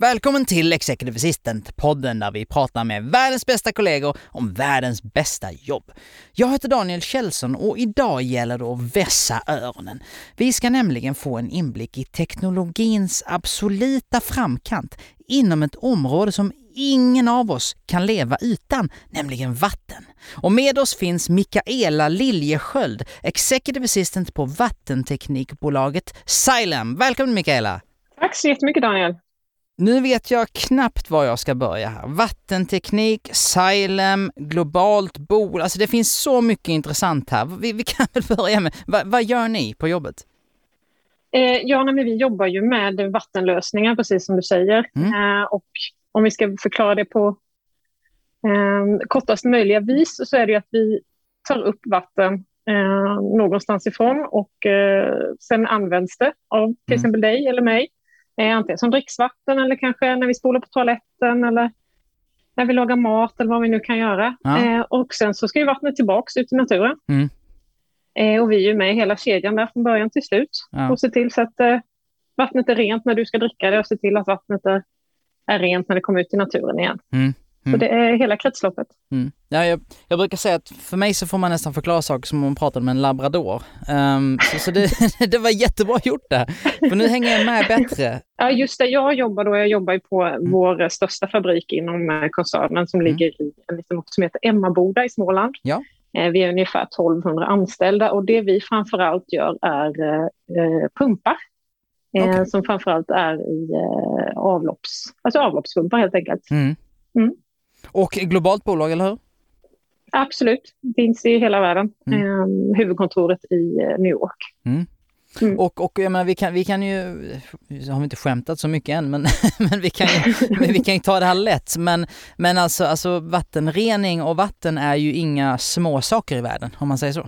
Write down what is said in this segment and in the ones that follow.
Välkommen till Executive Assistant-podden där vi pratar med världens bästa kollegor om världens bästa jobb. Jag heter Daniel Kjellson och idag gäller det att vässa öronen. Vi ska nämligen få en inblick i teknologins absoluta framkant inom ett område som ingen av oss kan leva utan, nämligen vatten. Och med oss finns Mikaela Liljesköld, Executive Assistant på vattenteknikbolaget Xylem. Välkommen Mikaela! Tack så jättemycket Daniel! Nu vet jag knappt var jag ska börja här. Vattenteknik, Xylem, globalt bolag. Alltså det finns så mycket intressant här. Vi, vi kan väl börja med, Va, vad gör ni på jobbet? Eh, ja, men vi jobbar ju med vattenlösningar, precis som du säger. Mm. Eh, och om vi ska förklara det på eh, kortast möjliga vis så är det ju att vi tar upp vatten eh, någonstans ifrån och eh, sen används det av till mm. exempel dig eller mig Eh, antingen som dricksvatten eller kanske när vi spolar på toaletten eller när vi lagar mat eller vad vi nu kan göra. Ja. Eh, och sen så ska ju vattnet tillbaka ut i naturen. Mm. Eh, och vi är ju med i hhela kedjan där från början till slut. Ja. Och se till så att eh, vattnet är rent när du ska dricka det och se till att vattnet är, är rent när det kommer ut i naturen igen. Mm. Mm. Så det är hela kretsloppet. Mm. Ja, jag, jag, brukar säga att för mig så får man nästan förklara saker som om man pratade med en labrador. Um, så, så det, det, var jättebra gjort det. För nu hänger jag med bättre. Ja, just det. Jag jobbar då, jag jobbar på mm. vår största fabrik inom eh, koncernen som mm. ligger i en liten ort som heter Emmaboda i Småland. Ja. Eh, vi är ungefär 1200 anställda och det vi framförallt gör är eh, pumpar. Okay. Som framförallt är i avlopps, alltså avloppspumpar helt enkelt. Mm. Och globalt bolag, eller hur? Absolut, finns i hela världen. Mm. Eh, huvudkontoret i eh, New York. Mm. Mm. Och, och jag menar, vi, kan, vi kan ju, har vi inte skämtat så mycket än, men, men, vi, kan ju, vi kan ju ta det här lätt. Men, men alltså, alltså vattenrening och vatten är ju inga små saker i världen, om man säger så.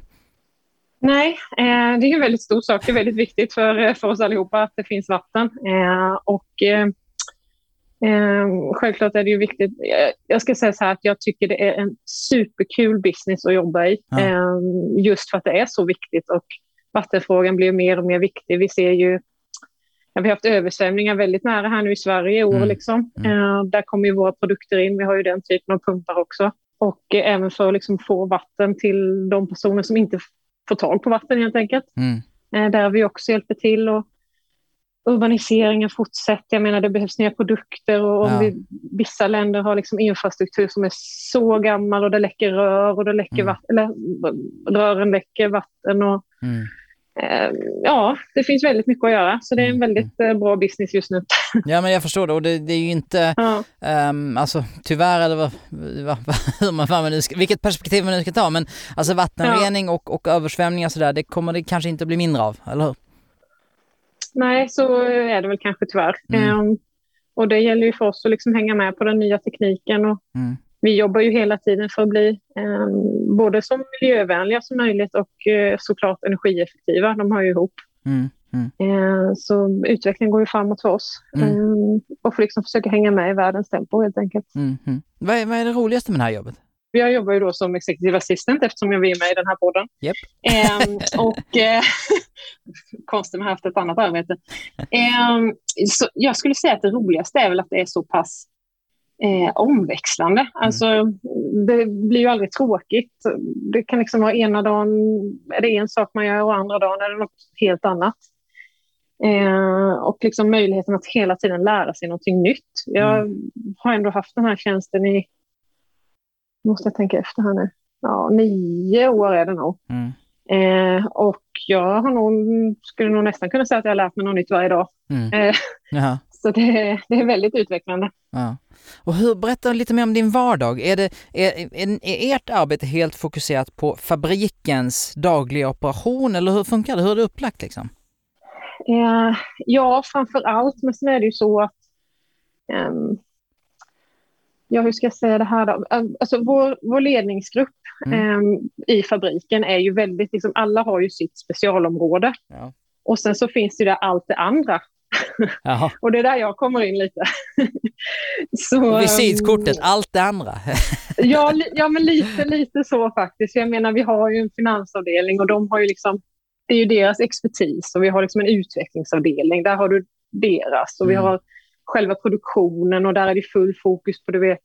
Nej, eh, det är en väldigt stor sak. Det är väldigt viktigt för, för oss allihopa att det finns vatten. Eh, och eh, Eh, självklart är det ju viktigt. Jag ska säga så här att jag tycker det är en superkul business att jobba i. Ja. Eh, just för att det är så viktigt och vattenfrågan blir mer och mer viktig. Vi ser ju Ja, vi har haft översvämningar väldigt nära här nu i Sverige i år. Mm. Liksom. Eh, där kommer ju våra produkter in. Vi har ju den typen av pumpar också. Och eh, även för att liksom, få vatten till de personer som inte får tag på vatten helt enkelt. Mm. Eh, där vi också hjälper till. Och urbaniseringen fortsätter. Jag menar, det behövs nya produkter och om ja. vi, vissa länder har liksom infrastruktur som är så gammal och det läcker rör och det läcker mm. vatten, eller rören läcker vatten. Och, mm. eh, ja, det finns väldigt mycket att göra, så det är en mm. väldigt eh, bra business just nu. Ja, men jag förstår det och det, det är ju inte, ja. um, alltså tyvärr eller vad, vad, hur man, vad man nu ska, vilket perspektiv man nu ska ta, men alltså vattenrening ja. och, och översvämningar sådär, det kommer det kanske inte bli mindre av, eller hur? Nej, så är det väl kanske tyvärr. Mm. Um, och det gäller ju för oss att liksom hänga med på den nya tekniken. Och mm. Vi jobbar ju hela tiden för att bli um, både så miljövänliga som möjligt och uh, såklart energieffektiva. De hör ju ihop. Mm. Uh, så utvecklingen går ju framåt för oss. Um, och får liksom försöka hänga med i världens tempo helt enkelt. Vad är, vad är det roligaste med det här jobbet? Jag jobbar ju då som executive assistant eftersom jag är med i den här podden. Yep. Eh, och eh, konstigt med haft ett annat arbete. Eh, så jag skulle säga att det roligaste är väl att det är så pass eh, omväxlande. Mm. Alltså, det blir ju aldrig tråkigt. Det kan liksom vara ena dagen är det en sak man gör och andra dagen är det något helt annat. Eh, och liksom möjligheten att hela tiden lära sig någonting nytt. Jag mm. har ändå haft den här tjänsten i måste jag tänka efter här nu. Ja, nio år är det nog. Mm. Eh, och jag har nog, skulle nog nästan kunna säga att jag har lärt mig något nytt varje dag. Mm. Eh, så det, det, är väldigt utvecklande. Ja. Och hur, berätta lite mer om din vardag. Är, det, är, är, är ert arbete helt fokuserat på fabrikens dagliga operation eller hur funkar det? Hur är det upplagt liksom? Eh, ja, framför allt. Men sen är det ju så att um, ja, hur ska jag säga det här då? Alltså vår, vår ledningsgrupp mm. um, i fabriken är ju väldigt, liksom, alla har ju sitt specialområde. Ja. Och sen så finns det där allt det andra. och det är där jag kommer in lite. så, Visitkortet, um, allt det andra. ja, ja, men lite, lite så faktiskt. Jag menar, vi har ju en finansavdelning och de har ju liksom, det är ju deras expertis och vi har liksom en utvecklingsavdelning. Där har du deras och mm. vi har själva produktionen och där är det full fokus på, du vet,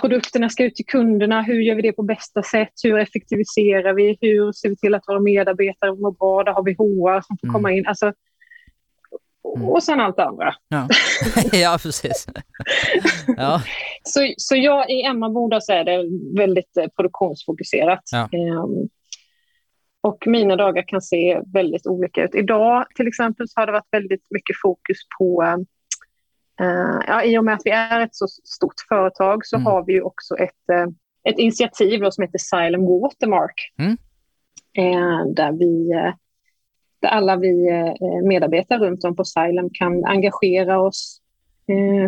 produkterna ska ut till kunderna. Hur gör vi det på bästa sätt? Hur effektiviserar vi? Hur ser vi till att våra medarbetare mår bra? Där har vi HR som får mm. komma in. Alltså, mm. och sen allt det andra. Ja, ja precis. ja. Så, så jag i Emmaboda så är det väldigt eh, produktionsfokuserat. Ja. Um, och mina dagar kan se väldigt olika ut. Idag till exempel så har det varit väldigt mycket fokus på uh, ja, I och med att vi är ett så stort företag så mm. har vi också ett, uh, ett initiativ som heter Silent Watermark. Mm. Uh, där, vi, där alla vi medarbetare runt om på Silent kan engagera oss,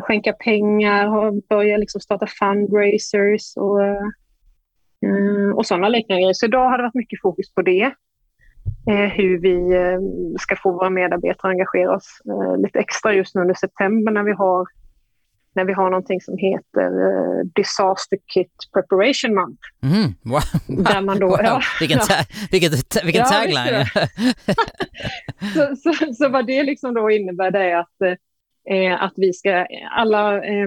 skänka pengar och börja liksom starta fundraisers och Eh, och sådana liknande grejer. Så idag har det varit mycket fokus på det. Eh, hur vi eh, ska få våra medarbetare att engagera oss lite extra just nu under september när vi har när vi har någonting som heter Disaster Kit Preparation Month. Mm, wow. Där man då, wow. ja, vilken, ta vilken, vilken ja, tagline! så, så, så, vad det liksom då innebär det är att eh, att vi ska, alla, eh,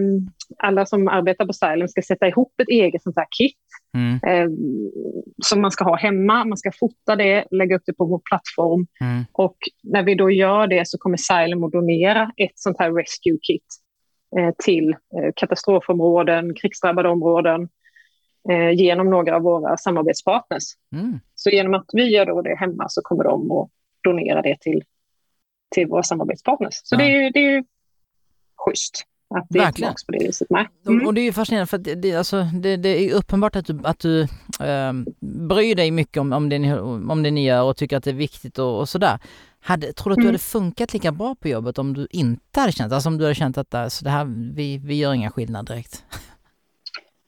alla som arbetar på Silem ska sätta ihop ett eget sånt här kit mm. eh, som man ska ha hemma. Man ska fota det, lägga upp det på vår plattform mm. och när vi då gör det så kommer Silem att donera ett sånt här rescue kit eh, till eh, katastrofområden, krigsdrabbade områden genom några av våra samarbetspartners. Mm. Så genom att vi gör då det hemma så kommer de att donera det till till våra samarbetspartners. Så ja. det, är, det är schysst att det Verkligen. på det viset. Mm. Och det är ju fascinerande för det, det, alltså, det, det är uppenbart att du, att du äh, bryr dig mycket om, om, det ni, om det ni gör och tycker att det är viktigt och, och sådär. Hade, tror du att du mm. hade funkat lika bra på jobbet om du inte hade känt, alltså om du hade känt att alltså, det här, vi, vi gör inga skillnad direkt?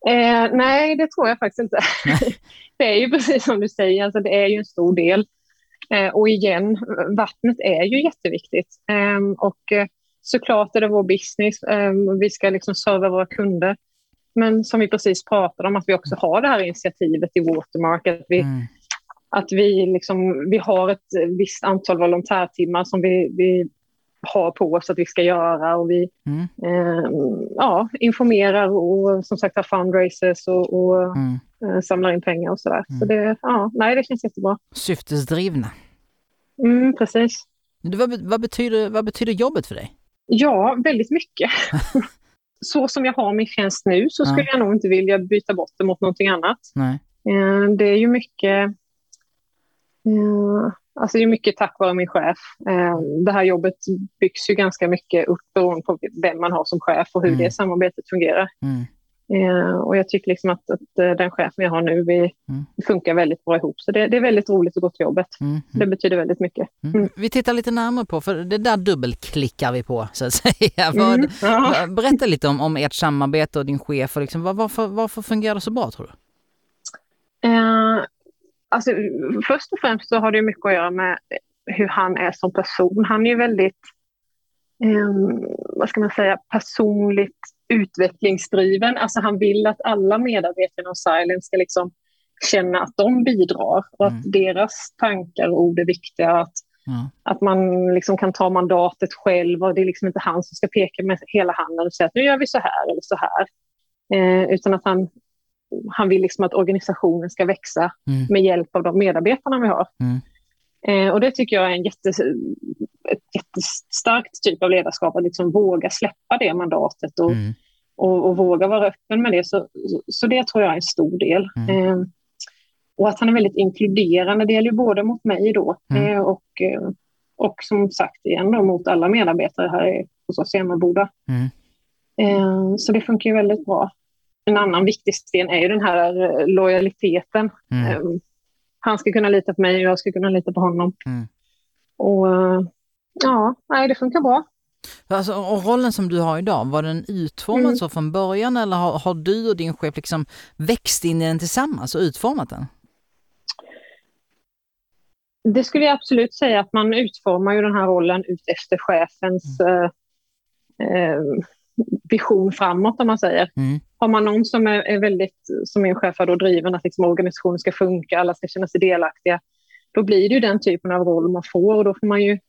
Eh, nej, det tror jag faktiskt inte. det är ju precis som du säger, alltså, det är ju en stor del. Eh, och igen, vattnet är ju jätteviktigt. Ehm, eh, och såklart är det vår business. Um, vi ska liksom serva våra kunder. Men som vi precis pratade om, att vi också har det här initiativet i Watermark. Att vi, mm. att vi, liksom, vi har ett visst antal volontärtimmar som vi, vi har på oss att vi ska göra. Och vi mm. eh, ja, informerar och som sagt har fundraisers och, och mm. eh, samlar in pengar och sådär. Så mm. det, ja, nej, det känns jättebra. Syftesdrivna. Mm, precis. Vad, vad, betyder, vad betyder jobbet för dig? Ja, väldigt mycket. så som jag har min tjänst nu så skulle ja. jag nog inte vilja byta bort det mot någonting annat. Nej. Eh, det är ju mycket, eh, alltså det är mycket tack vare min chef. Eh, det här jobbet byggs ju ganska mycket upp beroende på vem man har som chef och hur mm. det samarbetet fungerar. Mm. Eh, och jag tycker liksom att, att eh, den chefen jag har nu, vi mm. funkar väldigt bra ihop. Så det, det, är väldigt roligt att gå till jobbet. Mm. Det betyder väldigt mycket. Mm. mm. Vi tittar lite närmare på, för det där dubbelklickar vi på så att säga. Vad, mm. ja. Berätta lite om, om ert samarbete och din chef. Och liksom, var, varför, varför fungerar det så bra tror du? Eh, alltså, först och främst så har det mycket att göra med hur han är som person. Han är ju väldigt, eh, vad ska man säga, personligt utvecklingsdriven. Alltså han vill att alla medarbetare inom Silent ska liksom känna att de bidrar och att mm. deras tankar och ord är viktiga. Att, mm. att man liksom kan ta mandatet själv och det är liksom inte han som ska peka med hela handen och säga att nu gör vi så här eller så här. Eh, utan att han, han vill liksom att organisationen ska växa mm. med hjälp av de medarbetarna vi har. Mm. Eh, och det tycker jag är en jätte, ett jättestarkt typ av ledarskap, att liksom våga släppa det mandatet och, mm. och, och, våga vara öppen med det. Så, så det tror jag är en stor del. Mm. Eh, och att han är väldigt inkluderande, det gäller ju både mot mig då mm. eh, och, eh, och som sagt igen då, mot alla medarbetare här hos oss i Emmaboda. Mm. Eh, så det funkar ju väldigt bra. En annan viktig sten är ju den här eh, lojaliteten. Mm. Eh, han ska kunna lita på mig och jag ska kunna lita på honom. Mm. Och ja, nej, det funkar bra. Alltså, och rollen som du har idag, var den utformad Mm. så från början eller har, har du och din chef liksom växt in i den tillsammans och utformat den? Det skulle jag absolut säga att man utformar ju den här rollen ut efter chefens eh, eh, vision framåt om man säger. Mm. Har man någon som är, är väldigt, som min chef har då driven, att liksom organisationen ska funka, alla ska känna sig delaktiga, då blir det ju den typen av roll man får och då får man ju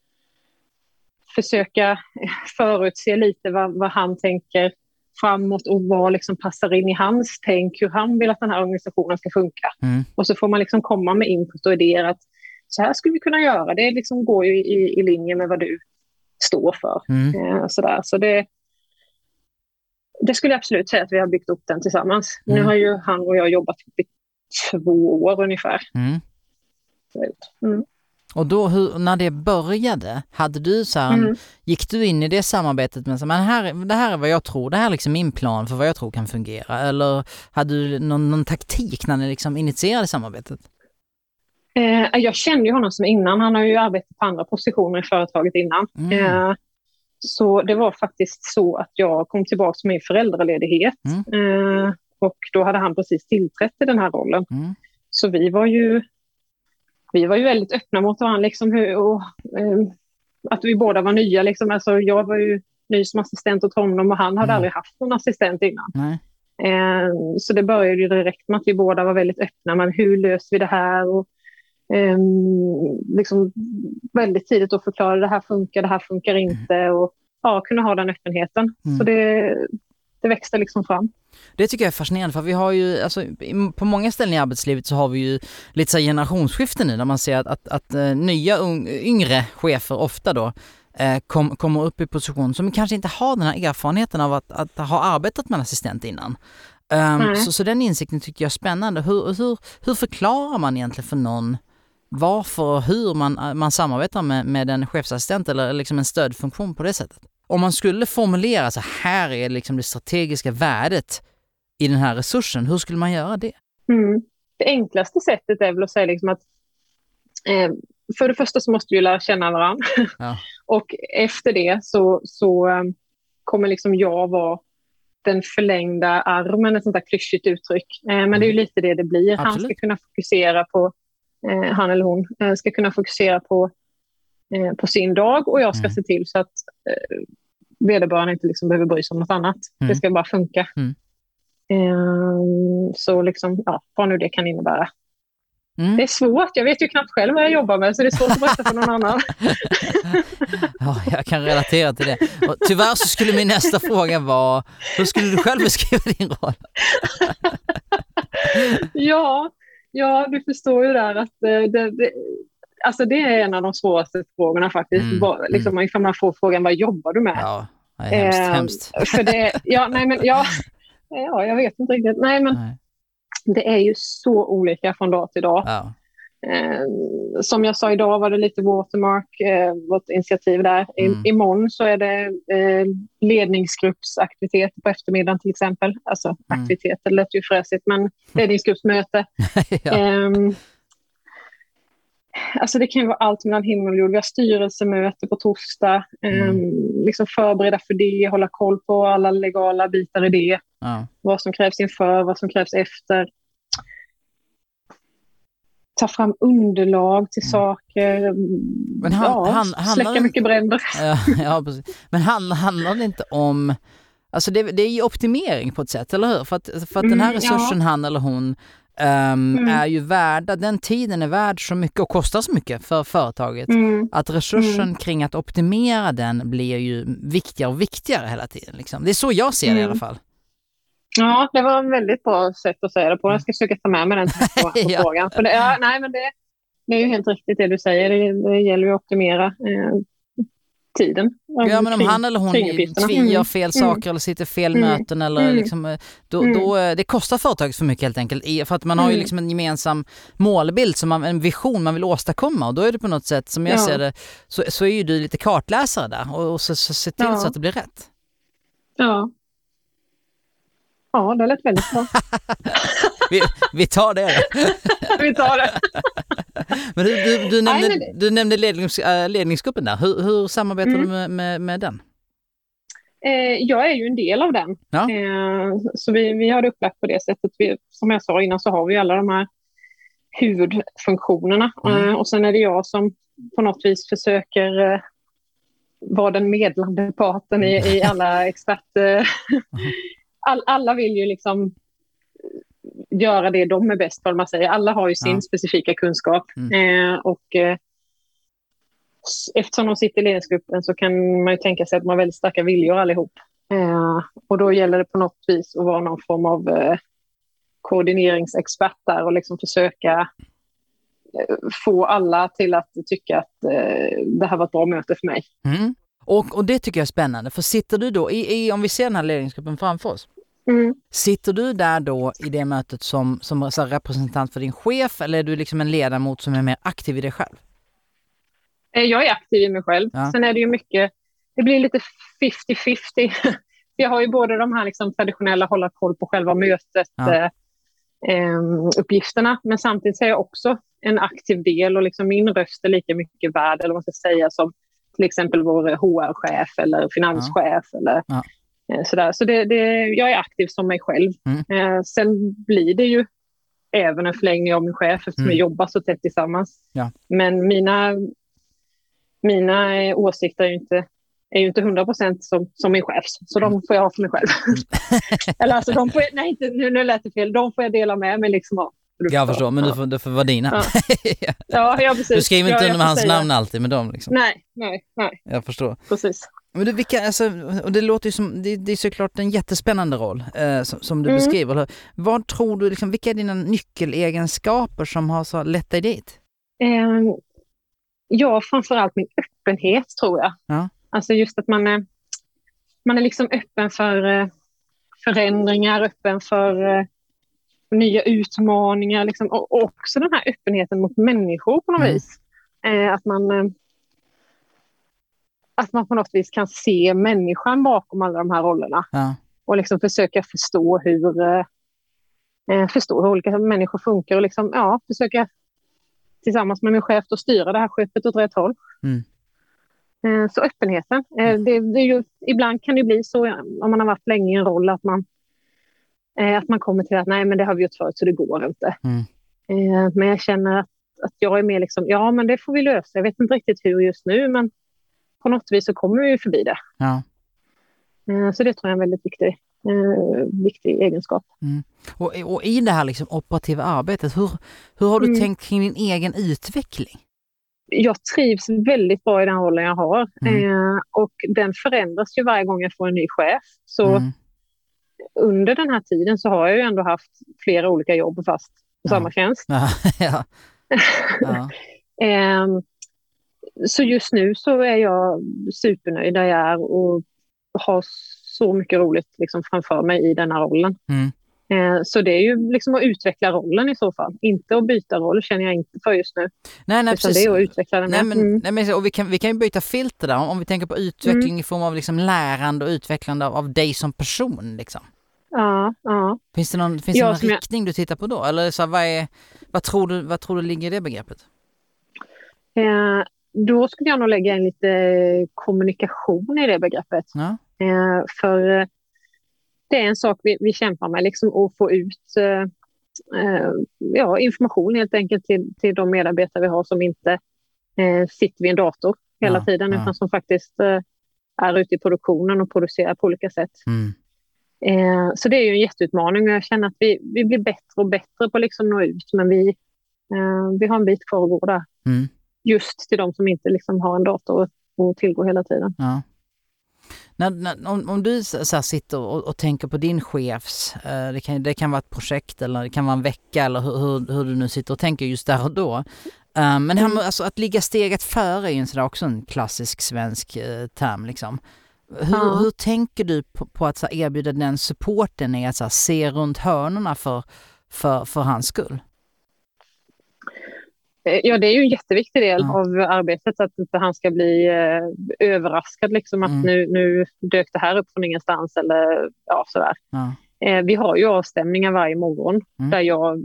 försöka förutse lite vad, vad han tänker framåt och vad liksom passar in i hans tänk, hur han vill att den här organisationen ska funka. Mm. Och så får man liksom komma med input och idéer att så här skulle vi kunna göra. Det liksom går ju i, i linje med vad du står för. Mm. Eh, sådär. Så det, det skulle jag absolut säga att vi har byggt upp den tillsammans. Mm. Nu har ju han och jag jobbat i två år ungefär. Mm. Mm. Och då, hur, när det började, hade du så här, Mm. gick du in i det samarbetet med men här, det här är vad jag tror, det här är liksom min plan för vad jag tror kan fungera, eller hade du någon, någon taktik när ni liksom initierade samarbetet? Eh, jag kände ju honom som innan. Han har ju arbetat på andra positioner i företaget innan. Mm. Eh, så det var faktiskt så att jag kom tillbaka med föräldraledighet. Eh, och då hade han precis tillträtt i den här rollen. Mm. Så vi var ju, vi var ju väldigt öppna mot varandra. Liksom, hur, och, eh, att vi båda var nya. Liksom. Alltså, jag var ju ny som assistent åt honom och han hade Mm. aldrig haft någon assistent innan. Eh, så det började ju direkt med att vi båda var väldigt öppna. Men hur löser vi det här? Och, ehm, liksom väldigt tidigt att förklara det här funkar, det här funkar inte. Och ja, kunna ha den öppenheten. Mm. Så det, det växte liksom fram. Det tycker jag är fascinerande för vi har ju, alltså, på många ställen i arbetslivet så har vi ju lite så här generationsskifte nu där man ser att, att, att eh, nya yngre chefer ofta då eh, kom, kommer upp i position som kanske inte har den här erfarenheten av att, att ha arbetat med en assistent innan. Nej. så, så den insikten tycker jag är spännande. Hur, hur, hur förklarar man egentligen för någon varför och hur man, man samarbetar med, med en chefsassistent eller liksom en stödfunktion på det sättet? Om man skulle formulera så här är liksom det strategiska värdet i den här resursen, hur skulle man göra det? Mm. Det enklaste sättet är väl att säga liksom att eh, för det första så måste vi lära känna varandra. Ja. och efter det så, så eh, kommer liksom jag vara den förlängda armen, ett sånt där klyschigt uttryck. Eh, men det är ju lite det det blir. Han Absolut. ska kunna fokusera på, eh, han eller hon eh, ska kunna fokusera på, eh, på sin dag och jag ska Mm. se till så att eh, vederbörande inte liksom behöver bry sig om något annat. Mm. Det ska bara funka. Mm. Eh, så liksom, ja, vad nu det kan innebära. Mm. Det är svårt. Jag vet ju knappt själv vad jag jobbar med, så det är svårt att berätta för någon annan. Ja, jag kan relatera till det. Och tyvärr så skulle min nästa fråga vara, hur skulle du själv beskriva din roll? ja, ja, du förstår ju där att eh, det, det, alltså det är en av de svåraste frågorna faktiskt. Mm, Vad- liksom, Ifall man får frågan, vad jobbar du med? Ja, det är hemskt, Eh, hemskt. För det, ja, nej, men, ja, ja, jag vet inte riktigt. Nej, men Nej. det är ju så olika från dag till dag. Ja. Eh, som jag sa idag var det lite Watermark, eh, vårt initiativ där. I, Mm. Imorgon så är det eh, ledningsgruppsaktiviteter på eftermiddagen till exempel. Alltså Mm. aktiviteter, det lät ju fräsigt, men ledningsgruppsmöte. ja. Ehm, alltså det kan ju vara allt mellan himmel och jord. Vi har styrelsemöte på torsdag. Mm. Ehm, liksom förbereda för det, hålla koll på alla legala bitar i det. Ja. Vad som krävs inför, vad som krävs efter. Ta fram underlag till saker. Mm. Men han- ja, han- handlar släcka det- mycket bränder. Ja, ja, precis. Men handlar, handlar det inte om, alltså det, det är ju optimering på ett sätt, eller hur? För att, för att den här Mm, resursen, han eller hon, ehm, Mm. är ju värda, den tiden är värd så mycket och kostar så mycket för företaget. Mm. Att resursen kring att optimera den blir ju viktigare och viktigare hela tiden. Liksom. Det är så jag ser det i Mm. alla fall. Ja, det var ett väldigt bra sätt att säga det på. Jag ska försöka ta med mig den på, på Ja. frågan. För det, ja, nej, men det, det är ju helt riktigt det du säger. Det, det gäller ju att optimera eh, tiden. Ja men om han eller hon tvingar Mm. fel saker eller sitter fel Mm. möten eller Mm. liksom, eh, då, Mm. då, eh, det kostar företaget för mycket helt enkelt. För att man har ju Mm. liksom en gemensam målbild, som man, en vision man vill åstadkomma och då är det på något sätt, som jag Ja. ser det, så, så är ju du lite kartläsare där och, och så, så se till Ja. så att det blir rätt. Ja. Ja, det lät väldigt bra. Vi, vi tar det. Vi tar det. Men du, du, du Nej, nämnde, men det- du nämnde lednings, äh, ledningsgruppen där, hur, hur samarbetar Mm. du med, med, med den? Eh, jag är ju en del av den. Ja. Eh, så vi, vi har det upplagt på det sättet. Vi, som jag sa innan så har vi alla de här huvudfunktionerna. Mm. Eh, och sen är det jag som på något vis försöker eh, vara den medlande parten i, i alla experter. All, alla vill ju liksom göra det de är bäst på, man säger. Alla har ju sin Ja. specifika kunskap. Mm. Eh, och eh, eftersom de sitter i ledningsgruppen så kan man ju tänka sig att de har väldigt starka viljor allihop. Eh, och då gäller det på något vis att vara någon form av eh, koordineringsexpert där och liksom försöka eh, få alla till att tycka att eh, det här var ett bra möte för mig. Mm. Och, och det tycker jag är spännande, för sitter du då, i, i, om vi ser den här ledningsgruppen framför oss, Mm. sitter du där då i det mötet som, som representant för din chef eller är du liksom en ledamot som är mer aktiv i dig själv? Eh, Jag är aktiv i mig själv. Ja. Sen är det ju mycket, det blir lite 50-50. Jag har ju både de här liksom traditionella hålla koll på själva mötet, Ja. eh, uppgifterna, men samtidigt är jag också en aktiv del och liksom min röst är lika mycket värd, eller vad man ska säga, som till exempel vår HR-chef eller finanschef. Eller, Ja. eh, sådär. Så det, det, jag är aktiv som mig själv. Mm. Eh, sen blir det ju även en förlängning av min chef eftersom Mm. vi jobbar så tätt tillsammans. Ja. Men mina mina eh, åsikter är ju inte, är ju inte 100 procent som, som min chefs, så de får jag ha för mig själv. Eller alltså, de får, nej, inte, nu, nu lät det fel. De får jag dela med mig liksom av. Jag förstår, men ja. du får, du får vara dina. Ja. Ja, ja, precis. Du skriver ja, inte jag under hans säga- namn alltid med dem liksom. Nej, nej, nej, Jag förstår. precis. Men du, vilka, alltså, och det låter ju som, det, det är såklart en jättespännande roll eh, som, som du Mm. beskriver. Vad tror du, liksom, vilka är dina nyckelegenskaper som har så lett dig dit? Eh, ja, framförallt min öppenhet tror jag. Ja. Alltså just att man är, man är liksom öppen för eh, förändringar, öppen för eh, nya utmaningar liksom. och, och också den här öppenheten mot människor på något Mm. vis. Eh, att, man, eh, att man på något vis kan se människan bakom alla de här rollerna Ja. och liksom försöka förstå hur, eh, eh, förstå hur olika människor funkar och liksom, ja, försöka tillsammans med min chef att styra det här skeppet åt rätt håll. Mm. Eh, så öppenheten. Eh, det, det är ju, ibland kan det bli så om man har varit länge i en roll att man, eh, att man kommer till att nej men det har vi gjort förut så det går inte. Mm. Eh, men jag känner att, att jag är mer liksom, ja men det får vi lösa. Jag vet inte riktigt hur just nu men på något vis så kommer vi förbi det. Ja. Eh, så det tror jag är en väldigt viktig, eh, viktig egenskap. Och, och i det här liksom operativa arbetet, hur, hur har du Mm. tänkt kring din egen utveckling? jag trivs väldigt bra i den rollen jag har. Mm. Eh, och den förändras ju varje gång jag får en ny chef. Så Mm. under den här tiden så har jag ju ändå haft flera olika jobb fast på Ja. samma tjänst. Ja, ja. ja. Så just nu så är jag supernöjd där jag är och har så mycket roligt liksom framför mig i denna rollen. Mm. Eh, så det är ju liksom att utveckla rollen i så fall. Inte att byta roll känner jag inte för just nu. Nej, nej, utan precis. det är att utveckla den Nej, men, Mm. nej, men, och vi, kan, vi kan ju byta filter där, om, vi tänker på utveckling i form av liksom lärande och utvecklande av, av dig som person. Liksom. Ja, ja. Finns det någon, finns Ja, det någon som jag- riktning du tittar på då? Eller så här, vad, är, vad, tror du, vad tror du ligger i det begreppet? Eh, då skulle jag nog lägga in lite kommunikation i det begreppet. Ja. Eh, för eh, det är en sak vi, vi kämpar med, liksom att få ut eh, eh, ja, information helt enkelt till, till de medarbetare vi har som inte eh, sitter vid en dator hela Ja, tiden ja. utan som faktiskt eh, är ute i produktionen och producerar på olika sätt. Mm. Så det är ju en jätteutmaning och jag känner att vi, vi blir bättre och bättre på att liksom nå ut men vi, vi har en bit kvar att gå där. Mm. Just till de som inte liksom har en dator att tillgå hela tiden. Ja. När, när, om, om du så sitter och, och tänker på din chefs, eh, det, kan, det kan vara ett projekt eller det kan vara en vecka eller hur, hur, hur du nu sitter och tänker just där och då. Eh, men här med, alltså, att ligga steget före är ju en sådär också en klassisk svensk eh, term. Liksom. Hur, Ja. hur tänker du på, på att så erbjuda den supporten i att så se runt hörnorna för, för, för hans skull? Ja, det är ju en jätteviktig del Ja. av arbetet att inte han ska bli eh, överraskad liksom att Mm. nu, nu dök det här upp från ingenstans eller ja, sådär. Ja. Eh, vi har ju avstämningar varje morgon Mm. där jag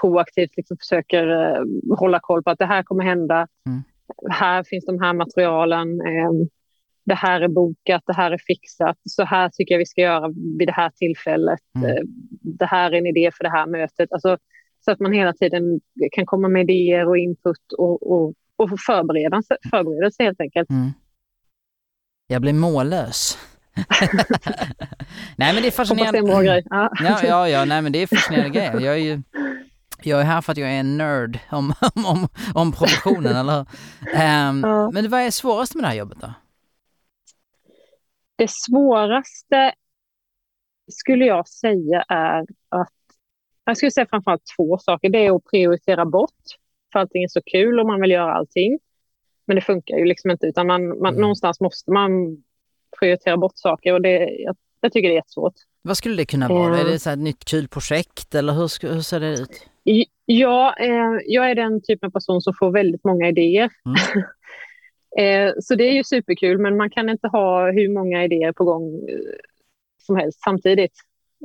proaktivt liksom försöker eh, hålla koll på att det här kommer hända. Mm. Här finns de här materialen. Eh, det här är bokat, det här är fixat, så här tycker jag vi ska göra vid det här tillfället. Mm. Eh, Det här är en idé för det här mötet. Alltså, så att man hela tiden kan komma med idéer och input och, och, och förbereda, förbereda sig helt enkelt. Mm. Jag blir mållös. nej men det är det fascinerande. Ja. Ja, ja, ja, nej men det är fascinerande grejer. Jag är ju jag är här för att jag är en nörd om, om, om, om professionen, eller hur? Ehm, Ja. Men vad är svårast med det här jobbet då? Det svåraste skulle jag säga är att... Jag skulle säga framförallt två saker. Det är att prioritera bort, för allting är så kul och man vill göra allting. Men det funkar ju liksom inte, utan man, man, Mm. någonstans måste man prioritera bort saker och det, jag, jag tycker det är jättesvårt. Vad skulle det kunna vara? Eh. Är det så ett nytt kul projekt eller hur, hur ser det ut? Ja, eh, jag är den typen av person som får väldigt många idéer. eh, så det är ju superkul, men man kan inte ha hur många idéer på gång eh, som helst samtidigt.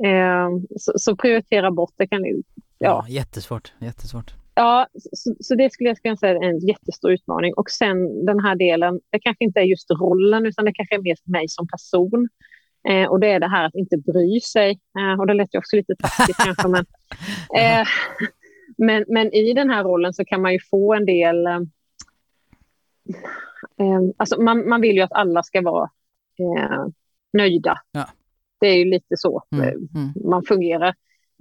Eh, så, så prioritera bort det kan ju... Ja, Jättesvårt, jättesvårt. ja så, så det skulle jag kunna säga är en jättestor utmaning. Och sen den här delen, det kanske inte är just rollen, utan det kanske är mer mig som person. Eh, och det är det här att inte bry sig. Eh, och det lät ju också lite taskigt kanske, men, eh, men, men i den här rollen så kan man ju få en del... Eh, eh, alltså man, man vill ju att alla ska vara nöjda. Ja. Det är ju lite så Mm, eh, mm. man fungerar.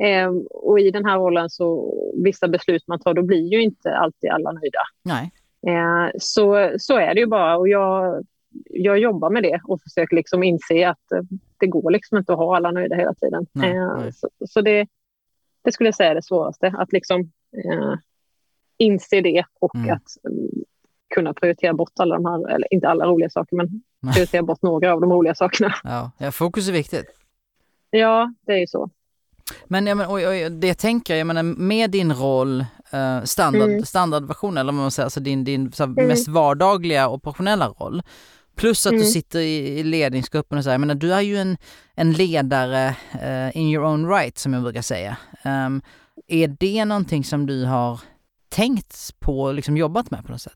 Eh, och i den här rollen så vissa beslut man tar, då blir ju inte alltid alla nöjda. Nej. Eh, så, så är det ju bara och jag, jag jobbar med det och försöker liksom inse att eh, det går liksom inte att ha alla nöjda hela tiden. Nej, eh, nej. Så, så det, det skulle jag säga är det svåraste, att liksom eh, inse det och Mm. att mm, kunna prioritera bort alla de här, eller inte alla roliga saker, men prioritera bort några av de roliga sakerna. Ja, ja, fokus är viktigt. Ja, det är ju så. Men, ja, men oj, oj, det jag tänker, jag menar med din roll, eh, standard, Mm. standardversion eller vad man säger, alltså din, din här, Mm. mest vardagliga operationella roll. Plus att du Mm. sitter i, i ledningsgruppen och så här, jag menar du är ju en, en ledare eh, in your own right som jag brukar säga. Ehm, är det någonting som du har tänkt på, liksom jobbat med på något sätt?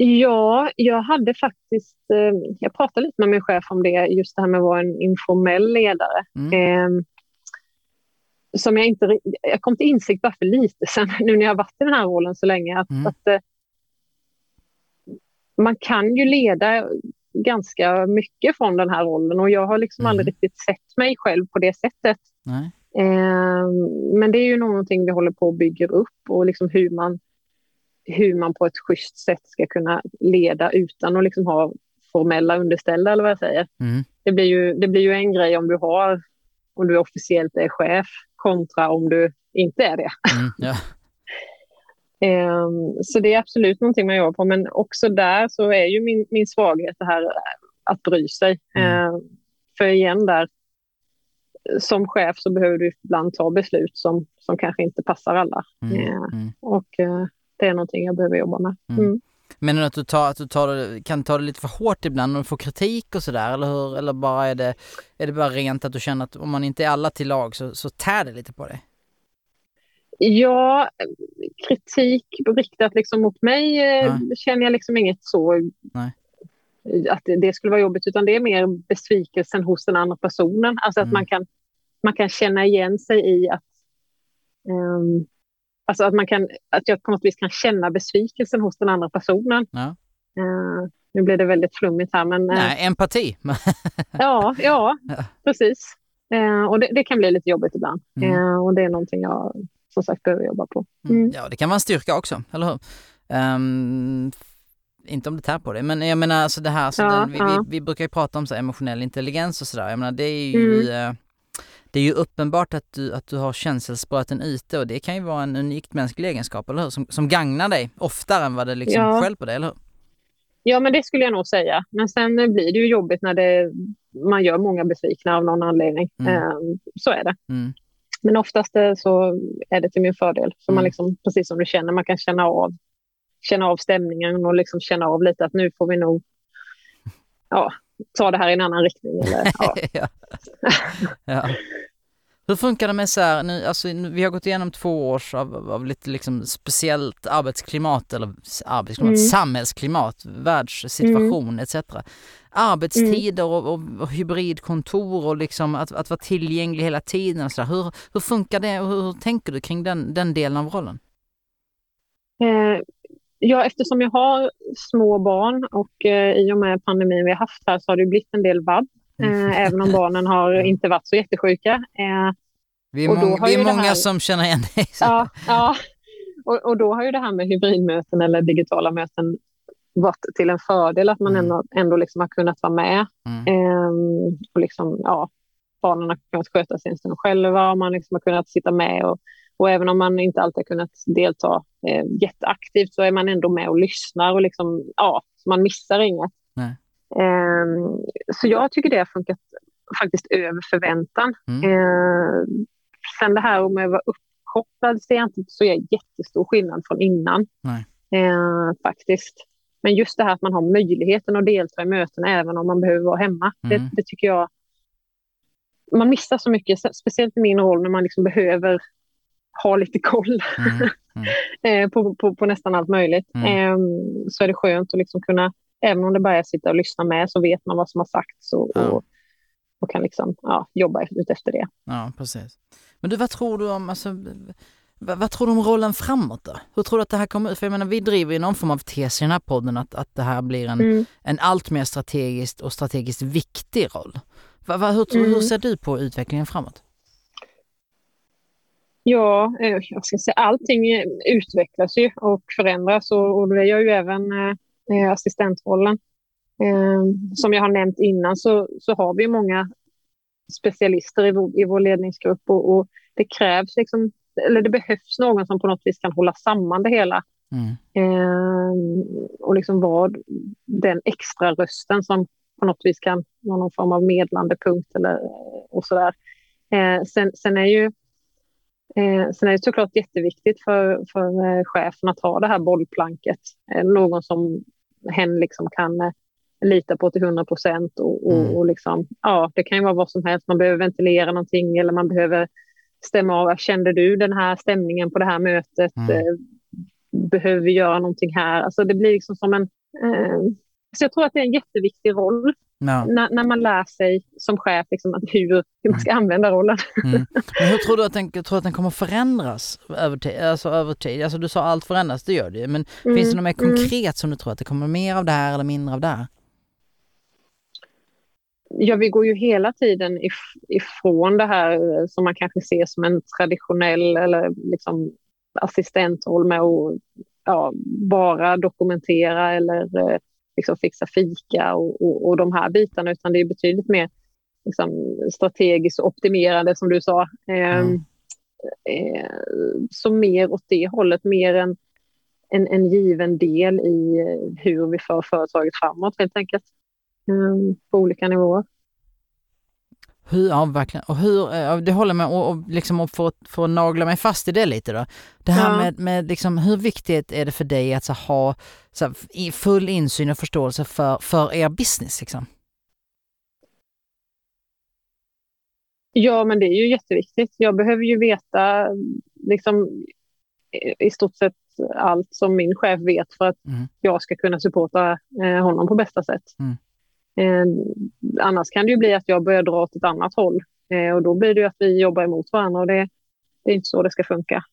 Ja, jag hade faktiskt... Eh, jag pratade lite med min chef om det, just det här med att vara en informell ledare. Mm. Eh, som jag inte... Jag kom till insikt bara för lite sen, nu när jag har varit i den här rollen så länge, att, Mm. att eh, man kan ju leda ganska mycket från den här rollen och jag har liksom Mm. aldrig riktigt sett mig själv på det sättet. Eh, men det är ju någonting vi håller på att bygga upp och liksom hur man, hur man på ett schysst sätt ska kunna leda utan att liksom ha formella underställda eller vad jag säger. Mm. Det blir ju, det blir ju en grej om du har om du officiellt är chef kontra om du inte är det. Mm. Ja. Eh, så det är absolut någonting man jobbar på men också där så är ju min, min svaghet det här att bry sig. Mm. Eh, för igen där som chef så behöver du ibland ta beslut som, som kanske inte passar alla. Mm. Mm. och eh, det är någonting jag behöver jobba med. Mm. Mm. Menar du att du, tar, att du tar det, kan ta det lite för hårt ibland och får kritik och sådär eller hur? Eller bara är det, är det bara rent att du känner att om man inte är alla till lag så, så tär det lite på dig? Ja, kritik riktat liksom mot mig eh, Nej. känner jag liksom inget så Nej. att det, skulle vara jobbigt utan det är mer besvikelsen hos den andra personen. Alltså att Mm. man, kan, man kan känna igen sig i att ehm, Alltså att, man kan, att jag på något vis kan känna besvikelsen hos den andra personen. Ja. Eh, nu blir det väldigt flummigt här men eh, Nej, empati. ja, ja, precis. Eh, och det, det kan bli lite jobbigt ibland. Mm. Och det är någonting jag som sagt behöver jobba på. Mm. Mm. Ja, det kan vara en styrka också, eller hur? Ehm, inte om det tär på det, men jag menar alltså det här, så Ja, den, vi, ja. vi, vi brukar ju prata om så emotionell intelligens och sådär. Jag menar det är ju Mm. Det är ju uppenbart att du, att du har känselspröten yta och det kan ju vara en unikt mänsklig egenskap, eller hur? Som, som gagnar dig oftare än vad det liksom Ja. själv på dig, eller hur? Ja, men det skulle jag nog säga. Men sen blir det ju jobbigt när det, man gör många besvikna av någon anledning. Mm. Eh, så är det. Mm. Men oftast så är det till min fördel. Så man Mm. liksom, precis som du känner, man kan känna av, känna av stämningen och liksom känna av lite att nu får vi nog ja, ta det här i en annan riktning. Eller, ja. ja. ja. Hur funkar det med så här, nu, alltså, nu, vi har gått igenom två års av, av lite liksom speciellt arbetsklimat eller arbetsklimat, Mm. samhällsklimat, världssituation Mm. etc. Arbetstider och, och, och hybridkontor och liksom att, att vara tillgänglig hela tiden och så där. Hur, hur funkar det och hur, hur tänker du kring den, den delen av rollen? Eh, ja, eftersom jag har små barn och eh, i och med pandemin vi har haft här så har det blivit en del vabb. Eh, även om barnen har inte varit så jättesjuka. Eh, Vi är, mång, vi är många här- som känner igen dig. ja, ja. Och, och då har ju det här med hybridmöten eller digitala möten varit till en fördel att man Mm. ändå, ändå liksom har kunnat vara med. Mm. Ehm, och liksom, ja, barnen har kunnat sköta sin stund själva och man liksom har kunnat sitta med. Och, och även om man inte alltid har kunnat delta eh, jätteaktivt så är man ändå med och lyssnar och liksom, ja, så man missar inget. Nej. Ehm, så jag tycker det har funkat faktiskt över förväntan. Mm. Ehm, sen det här om att vara uppkopplad ser jag inte så är jättestor skillnad från innan. Ehm, faktiskt. Men just det här att man har möjligheten att delta i möten även om man behöver vara hemma. Det, Mm. det tycker jag... Man missar så mycket, speciellt i min roll när man liksom behöver ha lite koll Mm. eh, på, på, på nästan allt möjligt. Mm. Så är det skönt att liksom kunna, även om det bara är att sitta och lyssna med, så vet man vad som har sagts och, Ja. och, och kan liksom, ja, jobba ut efter det. Ja, precis. Men du, vad tror du om, alltså, vad, vad tror du om rollen framåt då? Hur tror du att det här kommer ut? För jag menar, vi driver ju någon form av tes i den här podden att, att det här blir en, Mm. en allt mer strategiskt och strategiskt viktig roll. Va, va, hur, Mm. hur ser du på utvecklingen framåt? Ja, eh, jag ska säga, allting eh, utvecklas ju och förändras och, och det gör ju även eh, assistentrollen. Eh, som jag har nämnt innan så, så har vi många specialister i vår, i vår ledningsgrupp och, och det krävs liksom, eller det behövs någon som på något vis kan hålla samman det hela Mm. eh, och liksom vara den extra rösten som på något vis kan vara någon form av medlande punkt eller och sådär. Eh, sen, sen är ju Eh, sen är det såklart jätteviktigt för, för eh, chefen att ha det här bollplanket. Någon som hen liksom kan eh, lita på till 100 procent. Och, och, Mm. och liksom, ja, det kan ju vara vad som helst. Man behöver ventilera någonting eller man behöver stämma av. Kände du den här stämningen på det här mötet? Mm. Eh, behöver vi göra någonting här? Alltså det blir liksom som en... Eh, så jag tror att det är en jätteviktig roll Ja. när, när man lär sig som chef liksom, att hur, hur man ska använda rollen. Mm. Men hur tror du att den, tror att den kommer förändras över tid? Alltså, över tid? Alltså du sa allt förändras, det gör det ju. Men finns det något mer Mm. konkret som du tror att det kommer mer av det här eller mindre av det här? Ja, vi går ju hela tiden if- ifrån det här eh, som man kanske ser som en traditionell eller liksom assistentroll med att ja, bara dokumentera eller eh, liksom fixa fika och, och, och de här bitarna, utan det är betydligt mer liksom, strategiskt optimerande som du sa. Eh, Mm. eh, så mer åt det hållet, mer en, en, en given del i hur vi för företaget framåt helt enkelt. Eh, på olika nivåer. Hur, ja verkligen. Och hur, eh, det håller med och, och liksom och för, att- för att nagla mig fast i det lite då. Det här Ja. med, med liksom, hur viktigt är det för dig att så, ha så, här, full insyn och förståelse för, för er business liksom? Ja, men det är ju jätteviktigt. Jag behöver ju veta liksom, i- i stort sett allt som min chef vet för att Mm. jag ska kunna supporta eh, honom på bästa sätt. Mm. Eh, annars kan det ju bli att jag börjar dra åt ett annat håll eh, och då blir det ju att vi jobbar emot varandra och det, det är inte så det ska funka.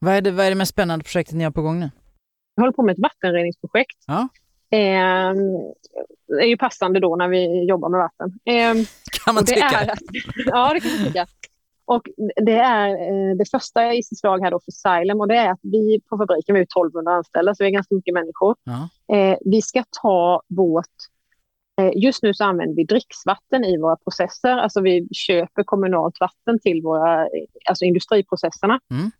Vad är det, vad är det mest spännande projektet ni har på gång nu? Jag håller på med ett vattenreningsprojekt. Ja. Eh, det är ju passande då när vi jobbar med vatten. Eh, Kan man tycka? är, ja, det kan man tycka. Och det är eh, det första i sitt slag här då för Xylem och det är att vi på fabriken vi är 1200 anställda så vi är ganska mycket människor. Ja. Eh, vi ska ta vårt Just nu så använder vi dricksvatten i våra processer. Alltså vi köper kommunalt vatten till våra eh, alltså industriprocesserna. Mm.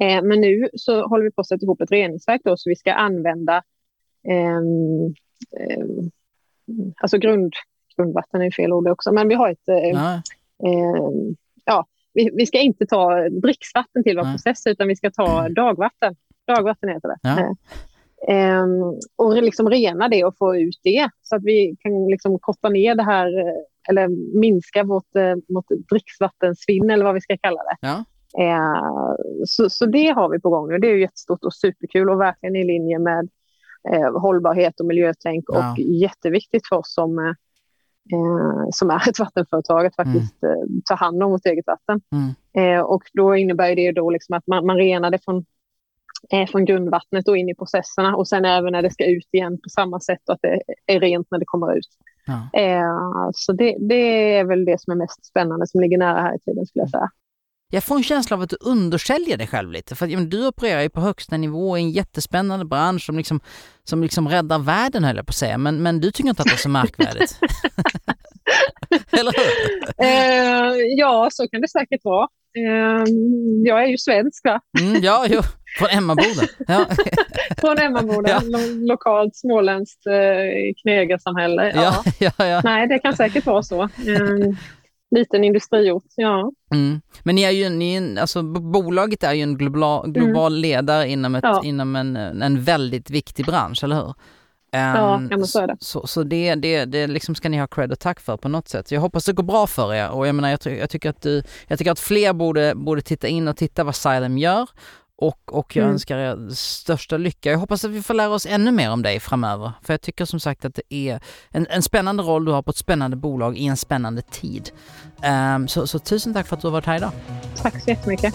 Eh, men nu så håller vi på att sätta ihop ett reningsverk då, så vi ska använda ehm, ehm, alltså grund, grundvatten är fel ord också, men vi har ett eh, Ja. eh, vi, vi ska inte ta dricksvatten till våra Nej. processer utan vi ska ta dagvatten. Dagvatten heter det. Ja. Eh, ehm, och liksom rena det och få ut det så att vi kan liksom korta ner det här eh, eller minska vårt, eh, vårt dricksvattensvinn eller vad vi ska kalla det. Ja. Eh, så, så det har vi på gång nu. Det är ju jättestort och superkul och verkligen i linje med eh, hållbarhet och miljötänk ja. och jätteviktigt för oss som, som är ett vattenföretag att faktiskt mm. ta hand om vårt eget vatten. Mm. Och då innebär det då liksom att man, man renar det från, eh, från grundvattnet och in i processerna och sen även när det ska ut igen på samma sätt och att det är rent när det kommer ut. Ja. Eh, så det, det är väl det som är mest spännande som ligger nära här i tiden skulle jag säga. Jag får en känsla av att du undersäljer dig själv lite. För att, du opererar ju på högsta nivå i en jättespännande bransch som liksom, som liksom räddar världen höll jag på att säga. Men, men du tycker inte att det är så märkvärdigt? Eller hur? Eh, ja, så kan det säkert vara. Eh, jag är ju svensk va? Mm, ja, jo. Från Emmaboda? Ja. Från Emmaboda, ja. Lo lokalt småländskt eh, knegarsamhälle. Ja. Ja, ja, Nej, det kan säkert vara så. Eh, liten industriort, ja. Mm. Men ni är ju, ni, alltså, bolaget är ju en global, global mm. ledare inom, ett, ja. inom en, en väldigt viktig bransch, eller hur? Ja, ehm, men så är det. Så, så det, det, det liksom ska ni ha cred och tack för på något sätt. Jag hoppas det går bra för er och jag menar, jag, jag, tycker, att du, jag tycker att fler borde, borde titta in och titta vad Xylem gör och, och jag mm. önskar er största lycka. Jag hoppas att vi får lära oss ännu mer om dig framöver. För jag tycker som sagt att det är en, en spännande roll du har på ett spännande bolag i en spännande tid. Um, så, så tusen tack för att du har varit här idag. Tack så jättemycket.